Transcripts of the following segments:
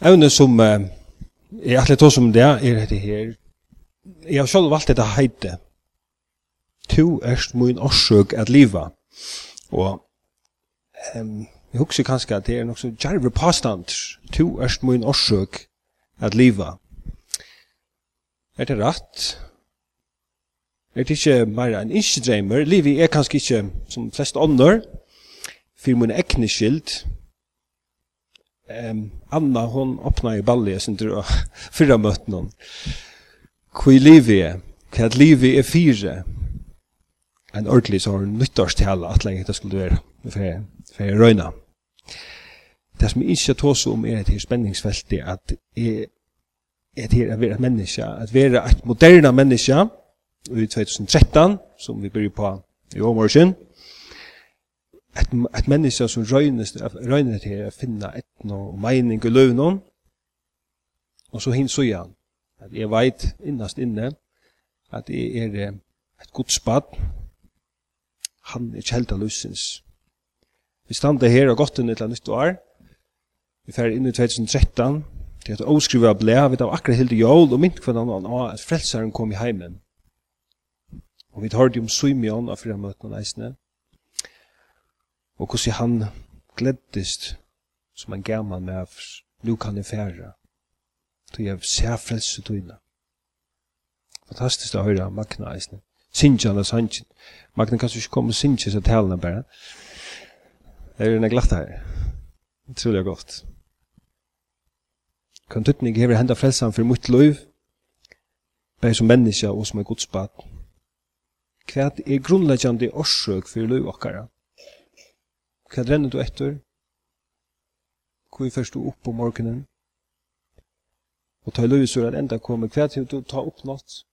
Evne som uh, jeg er alltid tog som det er dette her. Jeg har selv valgt dette heite. To erst min årsøk at liva. Og um, jeg husker kanskje at det er nok så djerve påstand. To erst min årsøk at liva. Er det rett? Er det ikke mer enn ikke dreimer? Livet er kanskje ikke som flest ånder. For min ekne skilt um, Anna hon öppnar ju ballet sen tror jag förra möten hon. Kui livie, kat livie er fyra. En ordentlig så har nyttårs till alla att länge det skulle vara for jeg røyna. Det som jeg ikke tås om et det här spänningsfältet att är det här att vara människa, at være et moderna människa i 2013 som vi börjar på i omorgen et, et menneske som röjnes röjner till att finna ett och mening i lövnon. og så hinns så igen. Att jag vet innast inne at jeg er et gott spad. Han är av lusens. Vi standa her og gått inn til nytt år. Vi fer inn i 2013 til at åskriva blea vi av akkurat hilde jól og mynt kvann han av at frelsaren kom i heimen. Og vi tar det om Suimion av fyrra møtene og hvordan han gleddist som en gammal med nu kan jeg fære til jeg ser frelse tøyna fantastisk å høre Magna eisne Sinjan og Sanjan Magna kan ikke komme Sinjan så talene bare det er en glatt her. Utrolig godt kan tuttning hever henda frelsan for mot løyv bare som menneska og som er godsbad hva er grunnleggjande årsøk for løyv okkara? Hva renner du etter? Hvor først du opp på morgenen? Og ta løy sur at enda kommer. Hva er du ta opp oppnått?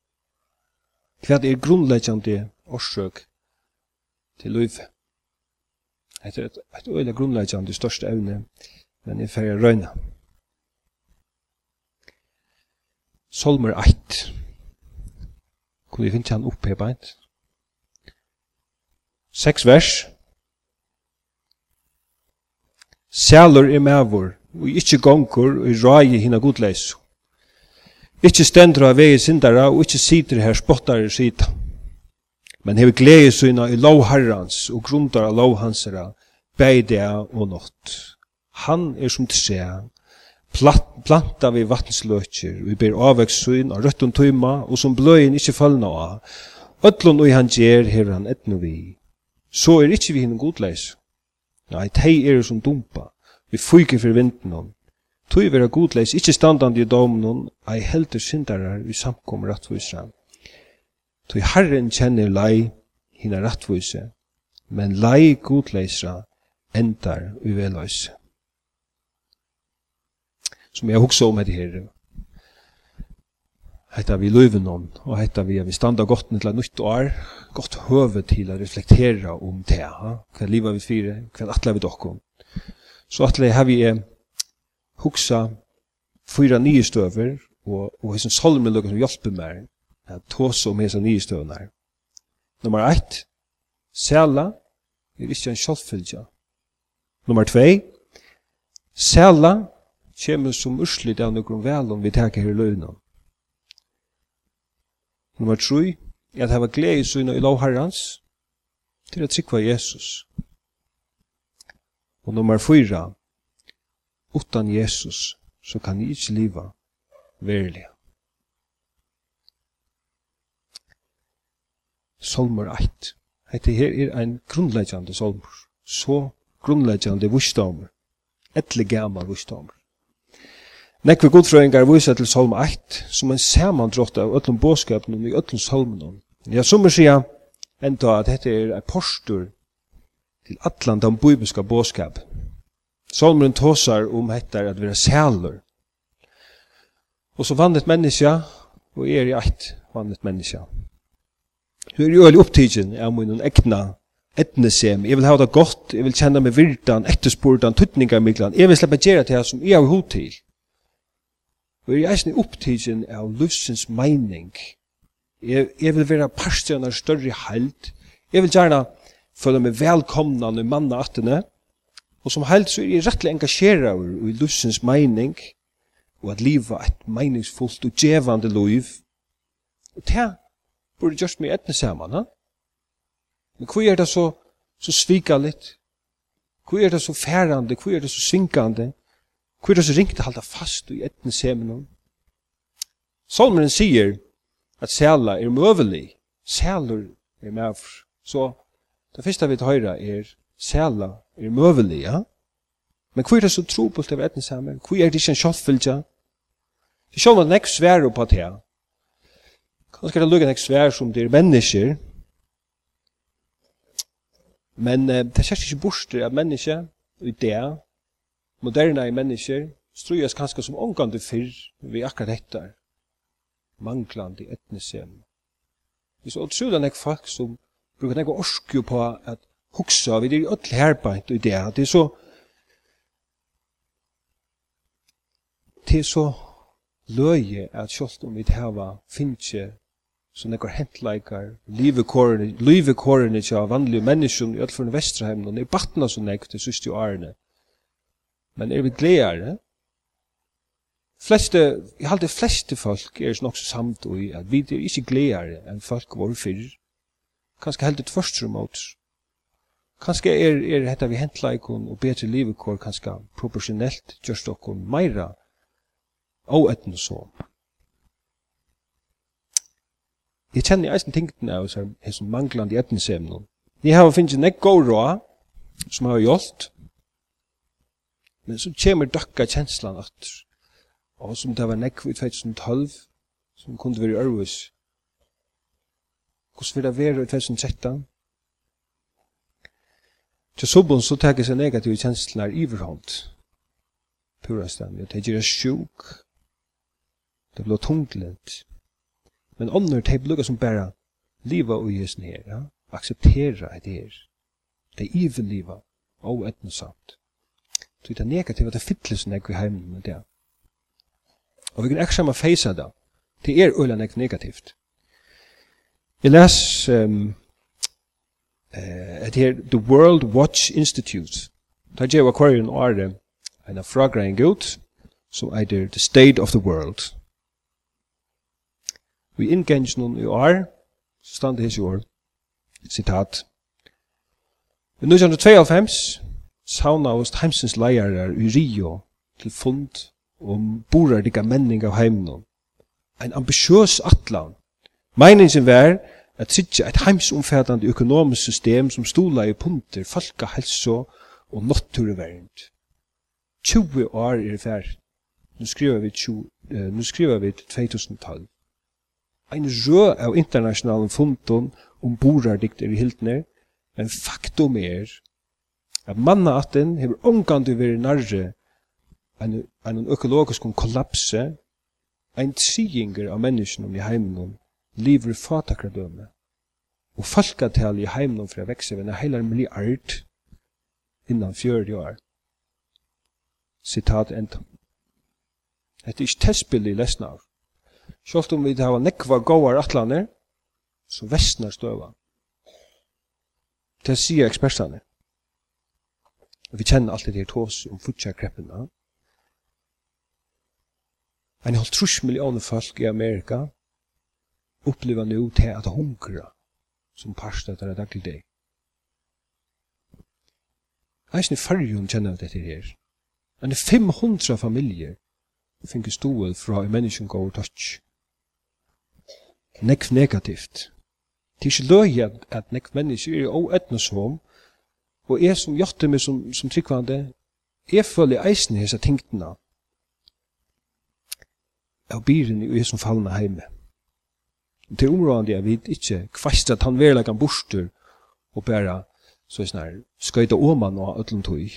Hva er grunnleggjande årsøk til løy? Det er et et øyla grunnleggjande største evne, men jeg færre røyna. Solmer 8. Kunne vi finne han opphebeint? Seks vers. Seks vers. Sælur er mævur, og ikkje gongur, og rægi hina godleis. Ikkje stendur av vegi sindara, og ikkje sitter her spottare sida. Men hever glede syna i lov herrans, og grundar av lov hansera, beidea og nått. Han er som tre, planta vi vatnsløkjer, vi ber avvekstsyn av røttum tøyma, og som bløyen ikkje fallna av. Ötlun og han gjer hever han etnu vi. Så er ikkje vi hinn godleis. Nei, tei er som dumpa. Vi fyker for vinden hon. Tui vera godleis, ikkje standandi i domen hon, ei heldur syndarar vi samkom rattvisra. Tui herren kjenner lei hina rattvise, men lei godleisra endar uveløys. Som jeg hugsa om etter her, hetta vi løven om, og hetta vi vi standa godt til nytt år, godt høve til å reflektera om det, ha? hva livet vi fire, hva atler vi dokkom. Så atler har vi eh, huksa fyra nye støver, og, og hesson solmen lukken som hjelper meg, at tås om hesson nye støvene. Nummer 1, sæla, er ikke en sjálffylgja. Nummer 2, sæla, kjemur som urslit av noen velom vi teker her i løgnet. Nummer 3, er at hava glede i syna i lovherrans til at sikva Jesus. Og nummer 4, utan Jesus, så kan jeg ikke liva verilig. Solmer 8. Hette her er ein grunnleggjande solmer. Så grunnleggjande vursdamer. Etle gammal vursdamer. Nekve godfrøyngar viser til Salm 8 som en samandrott av öllum båskapnum i öllum salmunum. Ja, som er sier enda at dette er et postur til allan den bibiska båskap. Salmen tåsar om hetta at vi er sælur. Og så vannet menneska, og er i eit vannet menneska. Du er jo øyelig opptidgen av min egna etnesem. Jeg vil ha det godt, jeg vil kjenne meg virdan, etterspurdan, tuttningar miklan. Jeg vil slippe gjerra til det som jeg har hod til. Og jeg er eisen opptidgen av livsens meining. Jeg, jeg vil være parst av større held. Jeg vil gjerne føle meg velkomna når manna attene. Og som held så er jeg rettelig engasjera i livsens meining og at livet er et meningsfullt og djevande liv. Og det burde gjørst meg etne saman, ha? Men hva er det så, så svika litt? Hva er det så færande? Hva er det så svinkande? Hvor Hvor er det så ringt å halda fast i etne semenon? Salmeren sier at sæla er møvelig. Sælur er mævr. Så det første vi tar er sæla er møvelig, ja? Men hvor er det så trobult av etne semen? Hvor er det ikke en kjallfylgja? Det er sjål at nek svær på det her. Kanskje det lukkar nek svær som det er mennesker. Men uh, det er sikkert ikke borster av mennesker i det moderne mennesker strujas kanskje som omgående fyrr vi akkurat hettar manglande etnisem. Vi så utsjudan nek folk som brukar nek orskju på at hugsa vi det er öll herbeint i det. Det er så det er så løye at sjålt om vi hava finnje som nekkar hentleikar, livekårene, livekårene tja vanlige mennesker i öllfyrne Vesterheimene, er batna som nekk til syste årene. Men er vi gledere? Fleste, jeg halte fleste folk er nok så samt og i at vi er ikke gledere enn folk var fyrr. Kanskje heldig tvørst som mot. Kanskje er, er dette vi hentleikon og betre livekår kanskje proporsjonelt gjørst okkur meira og etten sånn. Jeg kjenner eisen tingene av hessum manglande etnisemnen. Jeg har finnst nek god råd som har gjort, Men så kommer døkka kjenslan at Og som det var nekv i 2012, som kunne være i Ørvus. Hvordan vil det være i 2013? Til subbun så tar seg negative kjenslene i iverhånd. Pura stand, det gjør sjuk. Det blir tunglent. Men ånder, det blir som bare liva og jøsen her, ja? akseptera et her. Det er ivel liva og etnesamt. Så det er negativa, det fyllelsen jeg i heimen med det. Og vi kan ikke sammen feisa det. Det er øyla nek negativt. Jeg les um, uh, at her The World Watch Institute. Da er jo akvarien åre en av fragreng ut som eitir The State of the World. Vi inngengs noen i år, så stand det hese år, sitat. I 1992 sauna hos heimsins leirar i Rio til fund om borardiga menning av heimnum. Ein ambitiøs atlan. Meiningen var at sitja et heimsomfattande økonomisk system som stola i punter, falkahelse og naturvernd. 20 år er fær. Nu skriver vi, 20, uh, nu skriver vi 2012. Ein rø av internationalen fundun om borardikter i Hildner, men faktum er at mannaattin hefur omgandu verið nærri en en økologiskum kollapse ein tsiginger av menneskjum i heiminum lever fatakradømme og falkatal i heiminum fra vekse ved en heilar milliard innan 40 år sitat enda Hetta er ikki testbildi lesna av. Um vit hava nekva góðar atlanir, so vestnar støva. Det sier ekspertene. Vi kjenner alt det her tås om futskjerkreppene. En halv trus millioner folk i Amerika opplever nu til at hungra som parst etter det daglig deg. Eisen i fargen kjenner dette her. En 500 familier finner stål fra en mennesken går touch. Nekv negativt. Det er ikke løy at, at nekv mennesker er oetnesom, Og jeg som gjøtte meg som, som tryggvande, jeg føler eisen i disse tingene av byren i jeg som fallna heime. er områdende jeg vet ikke kvast at han verlegg en borster og bare så er snar skøyta åman og ødlom tog.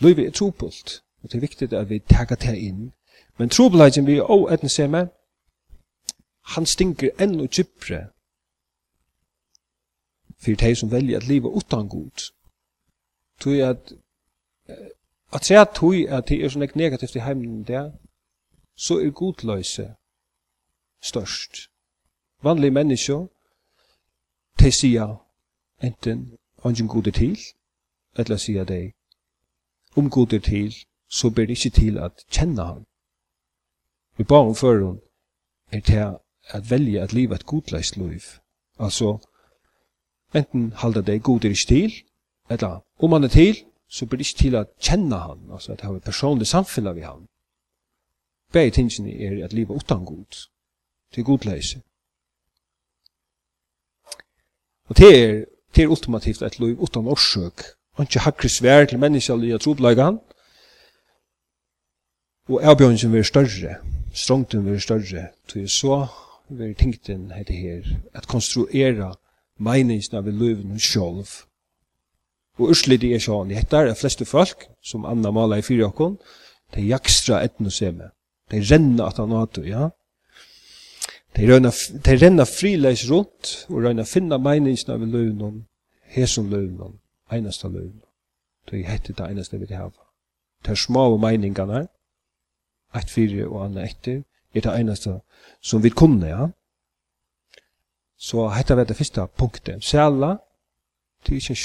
Løyve er trupult, og det er viktig at vi tagga det inn. Men trupulagen vi og etn seme, han stinker enn og gypre for de som velger at livet utan god tui at at sæt tui at det er sånn ek negativt i heimen der, så er godløse størst. Vanlige mennesker, de sier enten ingen god er til, eller sier de, om god er til, så ber det ikke til at kjenne han. Vi ba om før hun er til at velge at livet et godløst liv. Altså, enten halda de god er ikke til, eller om han er til, så blir det ikke til å kjenne han, altså at det har et personlig samfunn vi han. Begge tingene er at livet utan god, til godleise. Og det er, det er ultimativt et liv utan årsøk, og ikke hakker svær til mennesker og han, og avbjørnsen vil større, strongten vil større, til så vil tingten heter her, at konstruera meningsna vi løven sjolv, Og ursliti er sjåan jettar, er fleste folk, som Anna mala i fyra okkon, de jakstra etnoseme. De renna at han ato, ja. De, røyna, de renna frileis rundt, og renna finna meiningsna vi løvnum, hesum løvnum, einasta løvnum. De hette det einasta vi hava. De små meiningarna, eit fyrir og anna etter, er det einasta som vi kunne, ja. Så hetta var det fyrsta punktet. Sjala, det er ikke en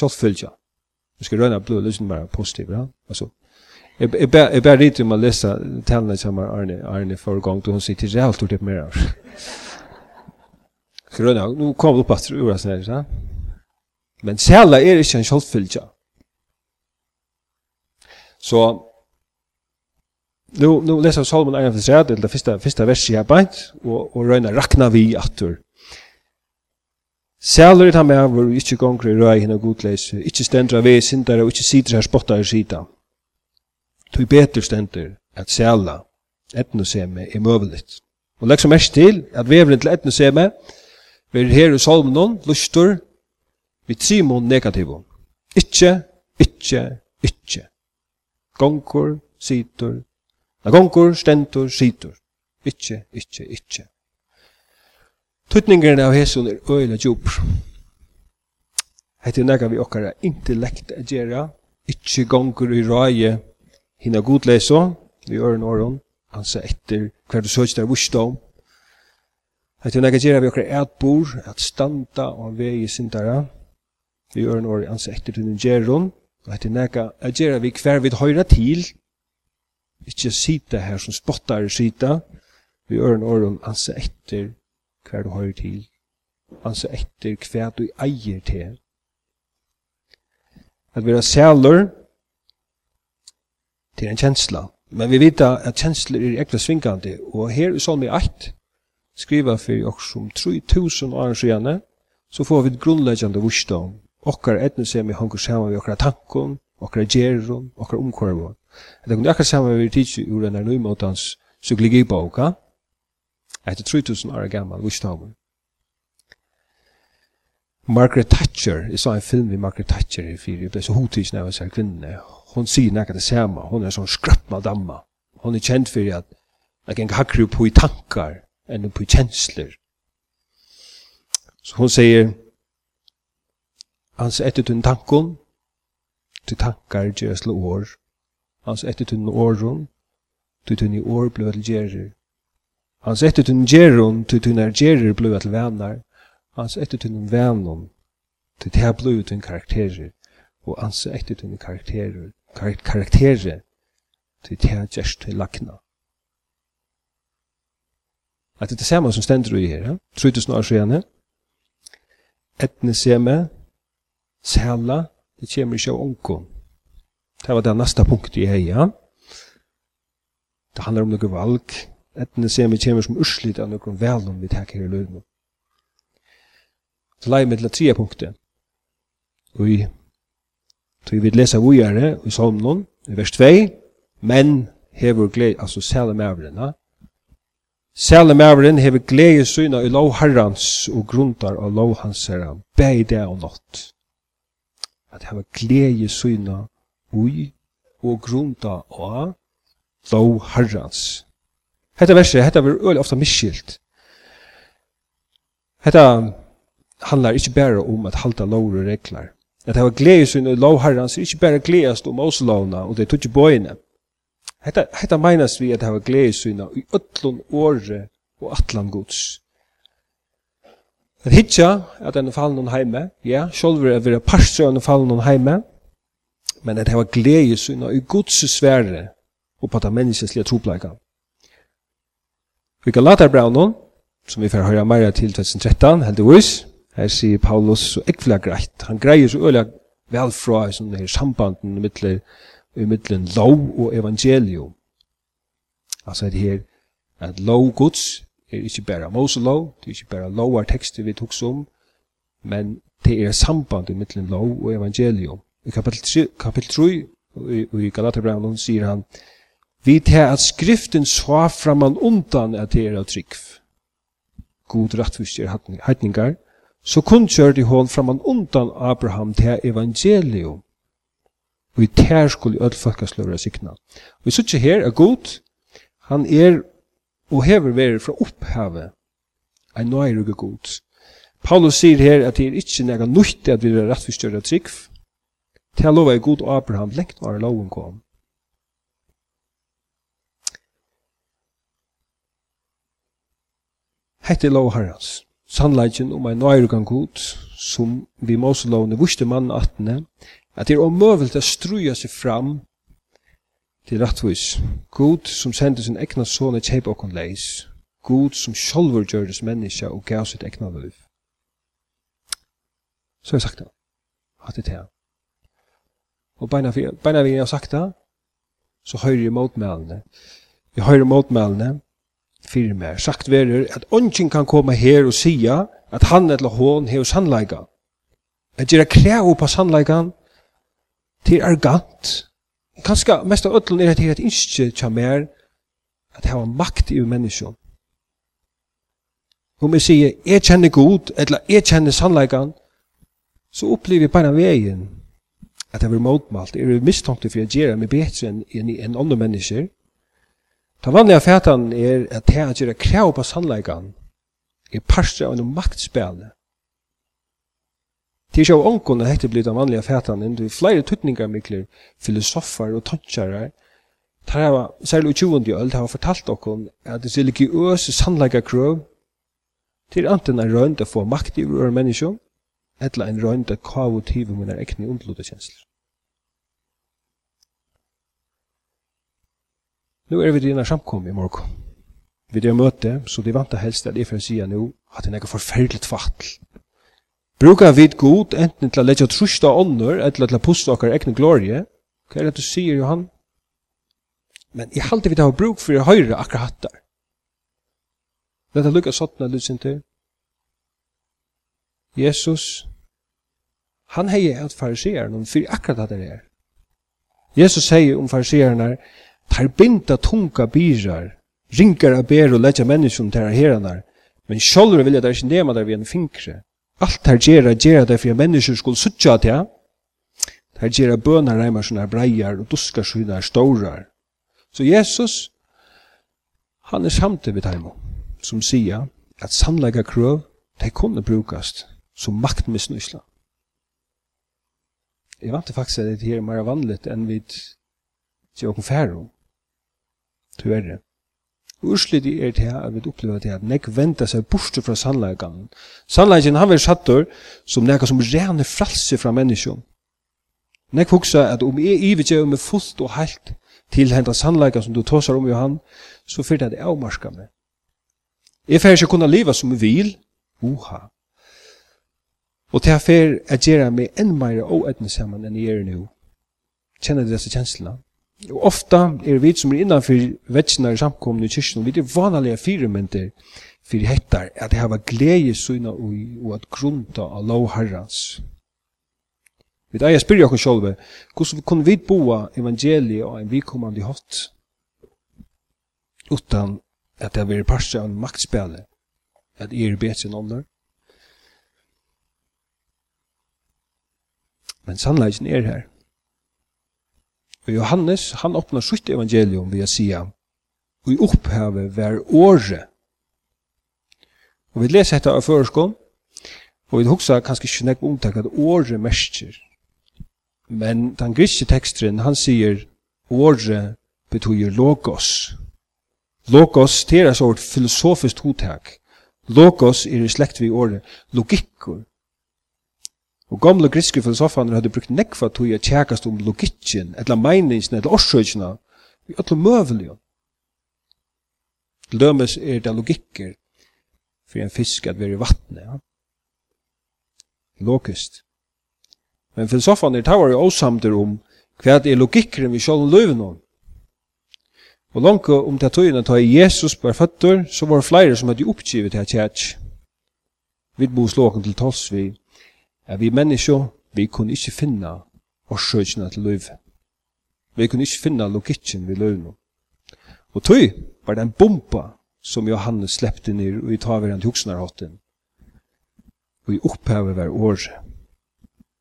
Vi skal röna blod, lyssna bara positiv, ja. Alltså jeg ber bara jag bara ritar man läsa tälna som Arne Arne for gang, då hun sier til helt ordet mer. Skal Gröna, nå kom det opp at ur sånn her, ja. Men sæla er ikke en självfylja. Så nu nu läser Salomon en av de första första versen här bant och och röna rakna vi attor. Sælur ta med var ikkje gongri røy hina godleis, ikkje stendra vei sindar og ikkje sidra her spottar sida. Tui betur stendur at sæla etnoseme er møvelit. Og legg som mest til at vevren til etnoseme verir her i solmnon, lustur, vi trimon negativo. Ikkje, ikkje, ikkje. Gongur, situr, na gongur, stendur, situr. Ikkje, ikkje, ikkje. Tutningen av hesson er øyla djup. Hette nega vi okkara intellekt a gjerra, ikkje gongur i røye hina godleso, vi øren åren, ansa etter hver du søkst er vursdom. Hette nega gjerra vi okkara etbor, at standa og vei sindara, vi øren åren, ansa etter tunne gjerron, og hette nega a gjerra vi hver vi høyra til, ikkje sita her som spottar sita, vi øren åren, ansa etter hver du høyr til, altså etter hver du eier til. At vi er sæler, til en kjensla. Men vi vet at kjensler er ekla svingande, og her i Salmi 8, skriva for oss som 3000 år siden, så får vi grunnleggjande vursdom. Okkar etne sem i hongur saman vi okkar tankon, okkar gjeron, okkar omkorvon. Det kunne akkurat saman vi tidsi ur en nøymotans psykologibåka, etter 3000 år gammal visdomer. Margaret Thatcher, jeg sa en film med Margaret Thatcher i fyrir, jeg ble så hotis når jeg ser kvinnene, hun sier nekka det samme, hun er sånn skrøppma damma, hun er kjent fyrir at jeg kan hakker på i tankar enn på i kjensler. Så hun sier, hans etter tunn tankon, til tankar gjøsle år, hans etter tunn åron, til tunn i år blei til gjerer, Hans etter tunn gjeron, til tunn er gjerer blua til vennar. Hans etter tunn vennum til det her blua tunn karakterer. Og hans etter tunn karakterer, karakterer, til det gjerst til lakna. At det er samme som stender i her, ja? 3000 år siden, etne seme, sæla, det kommer ikke av unko. Det var det neste punktet i heia. Det handler om noe valg, etne ser vi kommer som urslit av noen velum vi takker i løyden. Så lai med til tria punktet. Og vi tog vi lesa vujare i somnon, i vers 2, men hevur gled, altså sæle mævren, sæle mævren hevur glei syna i lov herrans og grundar av lov hans herran, bæg det og natt. At hevur glei syna ui og grunda av lov herrans Hetta verset, hetta verður øll ofta misskilt. Hetta handlar ikkje berre om at halda lover og reglar. At hava glede sin og lov herran, så ikkje berre gledast om oss lovna og det tutsi bøyene. Hetta, hetta meinas vi at hava glede sin i öllun åre og atlan gods. At hitja at en fallen heime, ja, sjolver er vera parstrøy en fallen heime, men at hava glede sin i gods svære og på at menneskeslige. Vi kan lata noen, som vi får høre meira til 2013, heldigvis, her sier Paulus så ekvelig greit. Han greier så øyelig vel fra i sånne her sambanden i middelen, i middelen lov og evangelium. Altså er det her at lov gods er ikke bare Moselov, det er ikke bare lovar tekster vi tok som, men det er samband i middelen lov og evangelium. I kapitel 3, kapittel 3 i Galaterbrevnen sier han, vi tar at skriften svar framan undan at det er av trygg. God rettvisjer heitningar, så kunngjørte hon framan undan Abraham til evangelium, og i tær skulle öll folkasløvra sikna. Og vi sutt her er god, han er og hever veri fra opphavet, ein nøyruge god. Paulus sier her at det er ikkje nega nytt at vi er rettvisjøra trygg, til lova er god Abraham lengt var loven kom. Hette lov herrens. Sannleikjen om ein nøyrugan god, som vi Moselovene vuste mann atne, at det er omøvelt å struja seg fram til rattvis. God som sendte sin egna sånne kjeip okon leis. God som sjolver gjøres menneska og gav sitt egna liv. Så har jeg sagt det. Hatt det her. Og beina vi har sagt det, så høyre jeg motmælene. Jeg høyre motmælene, fyrir meg. Sagt verur at ongen kan koma her og sia at han eller hon hever sannleikan. At gjerra krev på sannleikan til argant. Kanska mest av ötlun er at her at innskje tja mer at hava makt i menneskjon. Om jeg sier, jeg kjenner god, eller jeg kjenner sannleikan, så opplever jeg bare veien at jeg vil motmalt, jeg vil mistanke for jeg gjør meg enn en, en andre mennesker, Ta vanliga fætan er at det er gjøre krav på sannleikan er parstra av en maktspel. Det er ikke av ångon at dette blir den vanliga fætan enn det er flere tutningar mikler, filosofar og tøtjarar tar hava, særlig i 20. øld, hava fortalt okkon at det religiøse sannleika krav til anten en røynd å få makt i ur menneskjum, etla en røynd å kavu tiv med er ekne undlodekjensler. Nu er vi dina samkom i morgon. Vi det møte, så det vant helst at jeg får si nu at det er noe forferdelig fattel. Brukar vi god enten til å legge trusta ånder eller til å puste okkar egne glorie? Hva er det du sier, Johan? Men jeg halte vi det har bruk for å høyre akkurat hattar. Dette lukka sottna lysin til. Jesus, han hei at fariseeren om fyrir akkurat hattar er. Jesus sier om fariseeren er, tar binda tunga byrar, ringar a ber og letja menneskjum til heranar, men sjolver vilja der ikke nema der vi en finkre. Alt tar gjerra gjerra der for menneskjum skulle suttja til, tar gjerra bøna reimar sånne breiar og duskar sånne staurar. Så Jesus, han er samtidig vid heimo, som sier at sannleika krøv, de kunne brukast som maktmisnusla. Jeg vant faktisk at det her er mer vanligt enn vi til åkken færum tyverre. Urslidig er det her, at vi opplever det at nek venda seg borte fra sannleikan. Sannleikan han vil sattur som nekka som rene fralse fra menneskjon. Nek hugsa at om jeg i ivetje om er fullt og heilt til henda sannleikan som du tåsar om Johan, så fyrir det avmarska meg. Jeg fyrir ikke kunna liva som jeg vil, uha. Og til jeg fyrir at gjerra meg enn meira og etne saman enn jeg er nu. Kjenner du disse kjenslene? Og ofta er vi som er innanfor vetsina i samkomne i kyrkjen, vi er vanlige firementer for hettar, at det hava glede syna og at grunta av lov herrans. Vi eier spyrja oss sjálve, hvordan kunne vi boa evangeliet og en vikommande hot, utan at det var parstja av maktspillet, at er betre enn ånder. Men sannleggen er her. Og Johannes, han åpner sitt evangelium ved å si og i opphavet hver året. Og vi leser dette av føreskål, og vi husker kanskje ikke nekk omtak at året mestjer. Men den griske teksteren, han sier året betyr logos. Logos, det er et filosofisk hotak. Logos er i slekt vi året, logikkur, Og gamle griske filosofaner hadde brukt nekva tog jeg tjekast om logikken, eller meiningen, eller orsøkjena, i alle møvelige. Til dømes er det logikker for en fisk at være i vattnet. Ja. Logist. Men filosofaner tar jo åsamter om hva er logikkeren vi sjål løven om. Og langt om det tøyene tar Jesus på føtter, så var det flere som hadde oppgivet til tjekk. Vi må slåken til tals vi at vi mennesker, vi kunne ikke finne årsøkene til løyve. Vi kunne ikke finne logikken vi ved løyve. Og tøy var den bomba som Johannes slepte ned og i taveren til hoksnarhotten. Og i opphavet var året.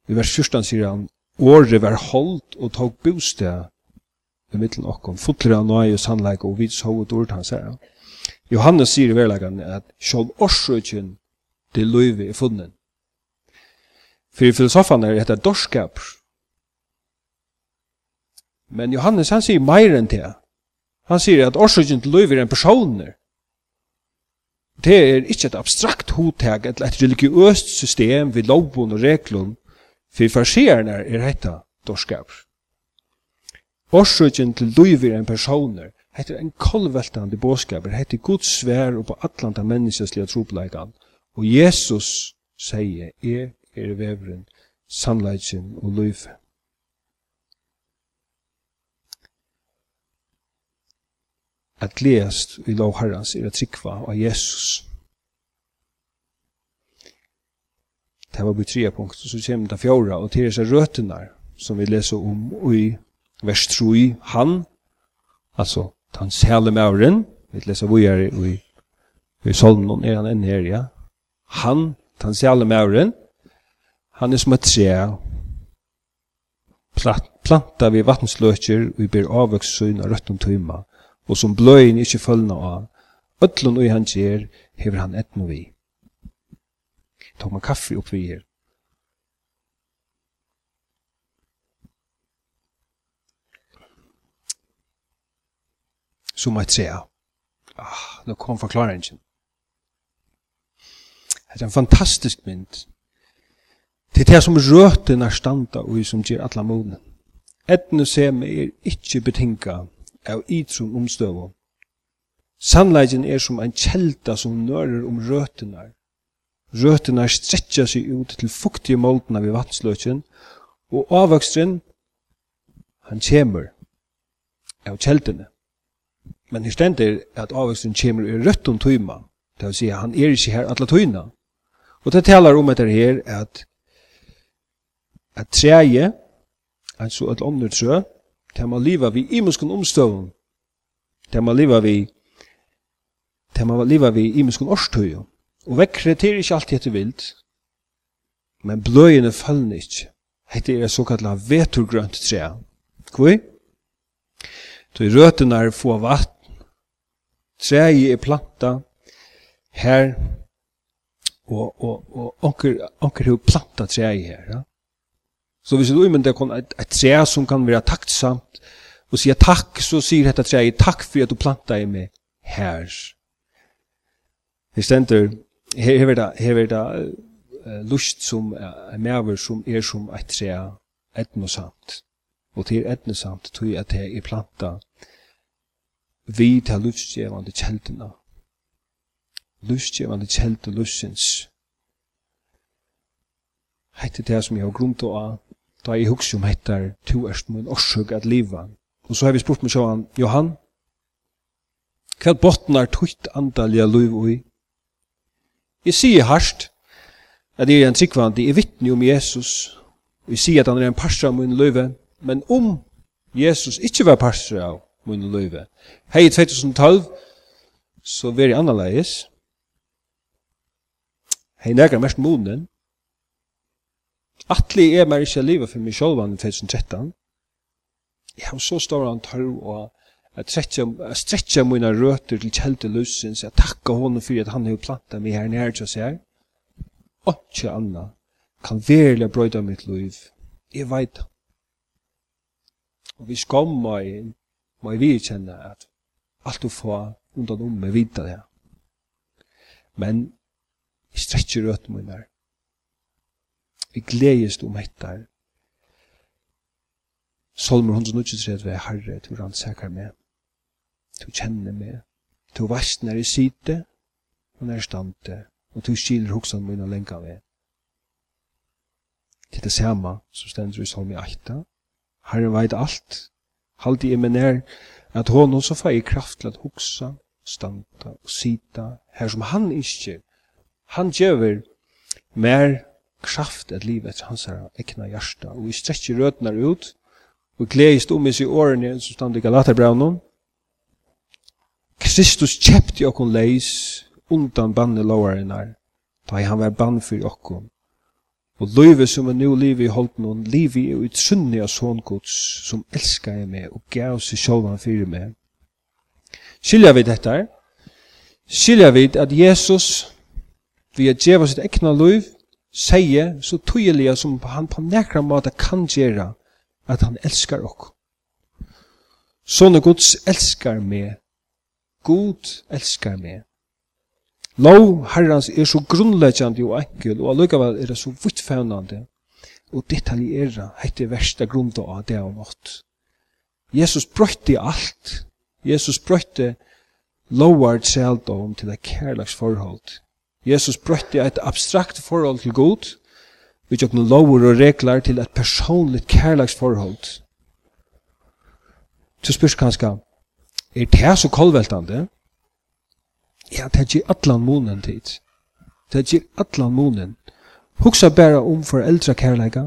I vers 14 sier han, året var holdt og tog bostad i middelen okkom, fotler av nøye og sannleik og vids hoved ord han sier. Johannes sier i verleggen at sjål årsøkjen til løyve er funnet. För filosofen är det dorskap. Men Johannes han säger mer än det. Han säger att orsaken till liv är en person. Det är inte ett abstrakt hotag, ett, ett religiöst system vid lovbon och reglum. För farserna är detta dorskap. Orsaken til duivir en personer, hette en kolveltande båskaper, hette Guds svær og på atlanta menneskesliga tropleikan. Og Jesus sier, jeg er veveren, sannleikken og løyfe. At gledast i lov herrans er at trikva av Jesus. Det var på tre punkt, så kommer det fjorda, og til disse røtene som vi leser om i vers 3, han, altså han sæle mauren, vi leser hvor er i, i, i solmen, er han enn her, ja, han, han sæle mauren, Han er som et tre, planta vi vattensløkjer, og vi ber avvøkst av rødt tøyma, og som bløyen ikkje følgna av, ötlun ui han gjer, hever han etno vi. Tog man kaffe opp vi her. Som et trea. Ah, nå kom forklaringen. Det er en fantastisk mynd Det er det som røtene standa og som gjør alle månene. Etne sem er ikkje betinga av ytrum omstøvo. Sannleggen er som en kjelda som nører om røtene. Røtene stretja seg ut til fuktige måltene ved vatnsløkjen, og avvokstren, han kjemur av kjeldene. Men her stender at avvøkstren kjemur i rødt om tøyma, det vil si han er ikke her atla tøyna. Og det talar om etter her at at treje, altså et ånder trø, det må liva vi imenskun omstøvun, det må liva vi, det må liva vi imenskun årstøy, og vekkre til ikke alltid etter vilt, men bløyene fallne ikke. Hette er såkalla veturgrønt tre. Kvøy? Tøy røtene er få vatten, treje er planta, her, og, og, og onker, onker hun planta træi her, ja? Så hvis du imender kan et, et tre som kan være taktsamt, og sier takk, så sier dette treet, takk for at du plantet i meg her. Her stender, her, her er det, her er det uh, lust som uh, er medover som er som et tre etnosamt. Og til etnosamt tror jeg at det er plantet vi til lustgjevande kjeldene. Lustgjevande kjeldene lustens. Hette det som jeg har grunnt å av, da jeg husker om hettar to erst min årsøk at liva. Og så har vi spurt med sjåan, Johan, hva botnar tutt andalja liv ui? Jeg sier harsht at jeg er en tryggvandi, jeg vittne om Jesus, og jeg sier at han er en parstra av min men om Jesus ikke var parstra av min løyve, hei 2012, så veri annerledes. hei negra mest moden, Atli er mer ikke livet for meg selv i 2013. Jeg har så stor an tar og at stretja mine røter til kjelte løsens. Jeg takka honom for at han har plantet meg her nær til oss her. Og ikke anna kan verlig brøyda mitt liv. Jeg veit. Og vi skam må jeg, må jeg vidkjenne at alt du får undan om meg vidda det. Men jeg strekker rødt min her. Vi gledes om hettar. Solmer 193 er herre, du rannsakar meg. Du kjenner meg. Du vast når jeg sitte, og når jeg stande, og du skiler hoksan min og lenka ved. Til det samme som stender i Solmi 8. Herren veit alt. Haldi jeg min nær, at hon så får i kraft til at hoksa, standa og sita, her som han ikke. Han gjøver mer kraft at livet etter hans her ekna hjärsta. Og vi stretcher røtene ut, og gledest om i seg årene, som stand i Galaterbraunen. Kristus kjepti okkon leis undan banne lovarenar, da han var bann for okkon. Og løyve som er nu livet i holdt noen, livet er sunni av sångods, som elskar jeg meg og gav seg sjolvan fyrir meg. Skilja vi dette? Skilja vi at Jesus, vi er djeva sitt ekna løyv, sier så tydelig som han på nekra måte kan gjøre at han elskar ok. Sånne Guds elskar meg. God elskar meg. Lov herrans er så grunnleggjande og enkel, og allukavall er det så vittfevnande og detaljera heite versta grunda av det og nått. Jesus brøytte alt. Jesus brøytte lovar seldom til det kærlags forhold Jesus brøtte et abstrakt forhold til Gud, vi tjokk noen lover og regler til et personligt kærlagsforhold. Så spørs kanskje, er det så kolveltande? Ja, det er atlan månen tid. Det er atlan månen. Huxa bara om foreldra kærleika.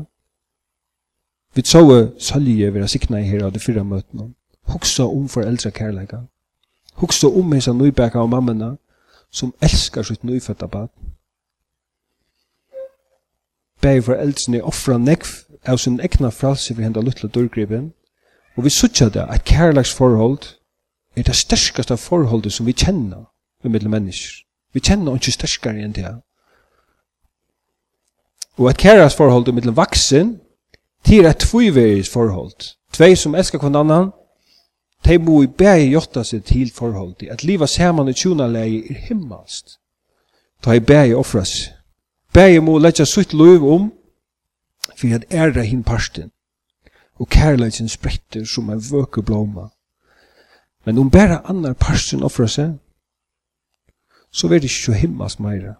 Vi tsoe salje vera sikna i her av de fyrra møtene. Huxa om foreldra kærleika. Huxa om hesa nøybæka og mammena som elskar sitt nyfødda barn. Begge foreldrene offra nekv av sin egna fralse ved henda luttla dørgripen, og vi sutja det at kærlagsforhold er det sterskaste forholdet som vi kjenner med mellom mennesker. Vi kjenner ikke sterskare enn det. Og at kærlagsforholdet mellom vaksen, det er et tviveris forhold. Tvei som elskar kvann annan, De må i bæge jotta seg til forholdet, at liva saman i tjunaleie er himmelst. Ta i bæge offras. Bæge må letja sutt løv om for at æra hin parsten og kærleikin spretter som en vøke blåma. Men om bæra annar parsten offra seg, så vil det ikke himmelst meira.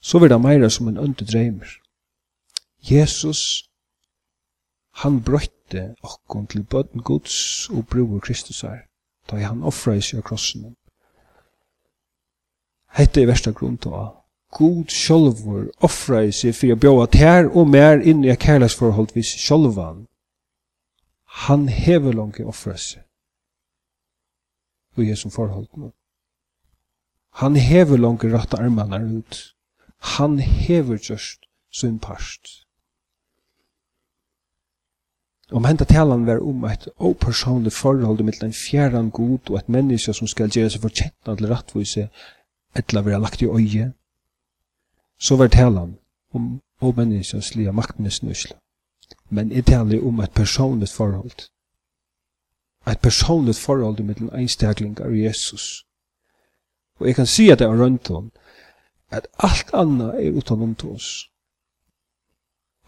Så vil det meira som en ønte dreimer. Jesus han brøtte okkon til bøtten Guds og bror Kristusar, da han offra i seg av krossen. Hette er versta grunn til å God sjolvor offra i seg for å bjåa tær og mer inn i kærleksforhold vis sjolvan. Han hever langt offra seg i Jesu forhold nå. Han hever langt røtta armarna ut. Han hever just sin parst. Om henta talan var om eit opersonligt forhold mellom en fjärran god og eit menneske som skal gjøre seg fortjent til rattvise etla vera lagt i øye, så var talan om o menneskens lia maktnes nysla. Men jeg talan om eit personligt forhold. Eit personligt forhold mellom einstaklingar og Jesus. Og jeg kan si at det er rundt om at alt anna er utan om til oss.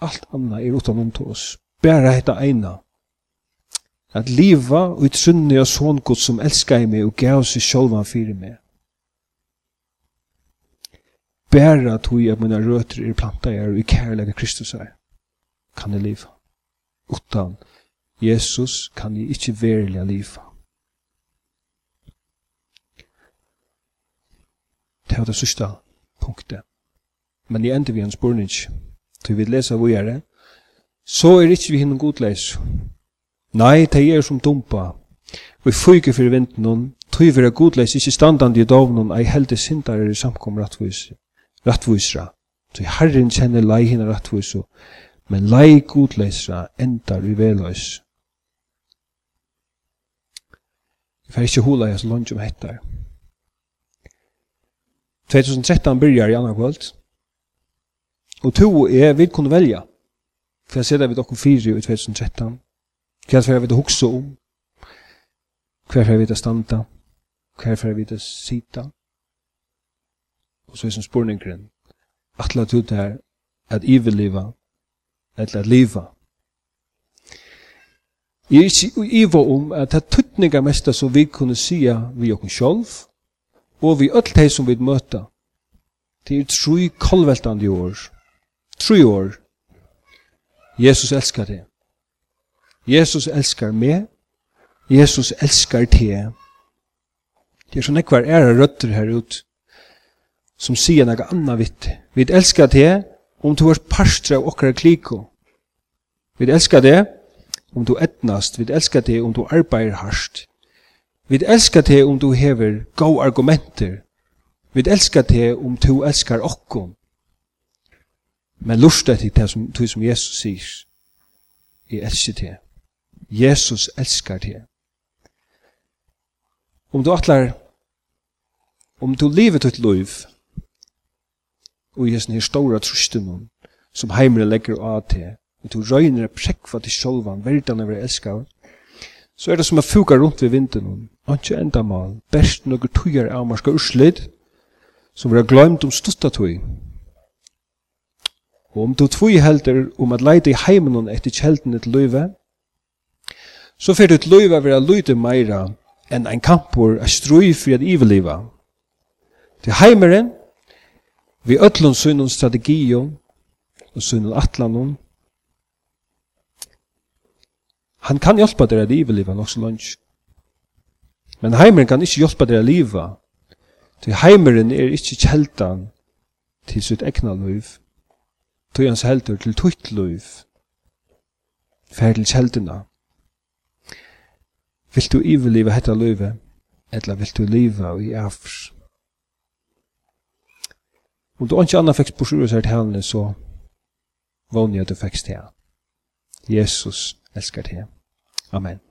Alt anna er utan om til oss. Bæra hetta eina. At liva og utrunni og sångod som elskar meg og gav seg sjálvan fyrir meg. Bæra tog at mine røtter er planta er og i kærlega Kristus er. Kan jeg liva. Utan Jesus kan jeg ikkje verilega liva. Det var det sista punktet. Men jeg ender vi en spurning. Så vi leser hvor er så er ikkje vi hinnom godleis. Nei, det er som dumpa. Vi fyker fyrir vinden hon, vi er godleis ikkje standandi i dovnun, ei helde sindar er i samkom rattvisra. Så herren kjenner lei hinna rattvisra, men lei godleisra endar vi veløys. Vi fer ikkje hula jeg så langt om hettar. 2013 byrjar i annan kvöld, og to er vi kunne velja. Hva ser det vi dokken fire i 2013? Hva er vi til hukse om? Hva er vi til standa? Hva er vi til sita? Og så er som spurningren, atla du der at ivelliva, eller at liva. Jeg er ikke iva om at det tuttninga mesta som vi kunne sia vi okken sjolv, og vi öll teg som vi møta. Det er tru kolveltande år, tru år, Jesus elskar det. Jesus elskar meg. Jesus elskar det. Det er sånn ekvar æra røtter her ut som sier noe anna vitt. Vi elskar det om du er parstra av okkar kliko. Vi elskar det om du etnast. Vi elskar det om du arbeider harst. Vi elskar det om du hever gode argumenter. Vi elskar det om du elskar okkom. Men lust etter det som, det som Jesus sier, jeg elsker det. Jesus elskar det. Om du atlar, om du lever ditt liv, og i hessen her stora trusten som heimer legger av til, og du røyner og prekva til sjolvan, verdan over elskar, så er det som a fuga rundt ved vinden, og ikke enda mal, best noen tujar avmarska urslid, som vi har glemt om stutta tui, Og om du tvoi helder om at leide i heimenon etter kjelden et løyve, så fyrir du et løyve vera løyde meira enn ein kampur a strui for at iveliva. Til heimeren, vi ötlun sunnum strategion og sunnum atlanun, han kan hjelpa dere at iveliva nok så lunch. Men heimeren kan ikkje hjelpa dere at liva, til heimeren er ikkje kjeltan til sitt egna løyve tog hans heldur til tutt liv, fer til kjeldina. Vil du iverliva hetta løyve, eller vil du liva i avs? Om du ikke annet fikk bursur seg til henne, så vågner jeg at du fikk til Jesus elskar til. Amen.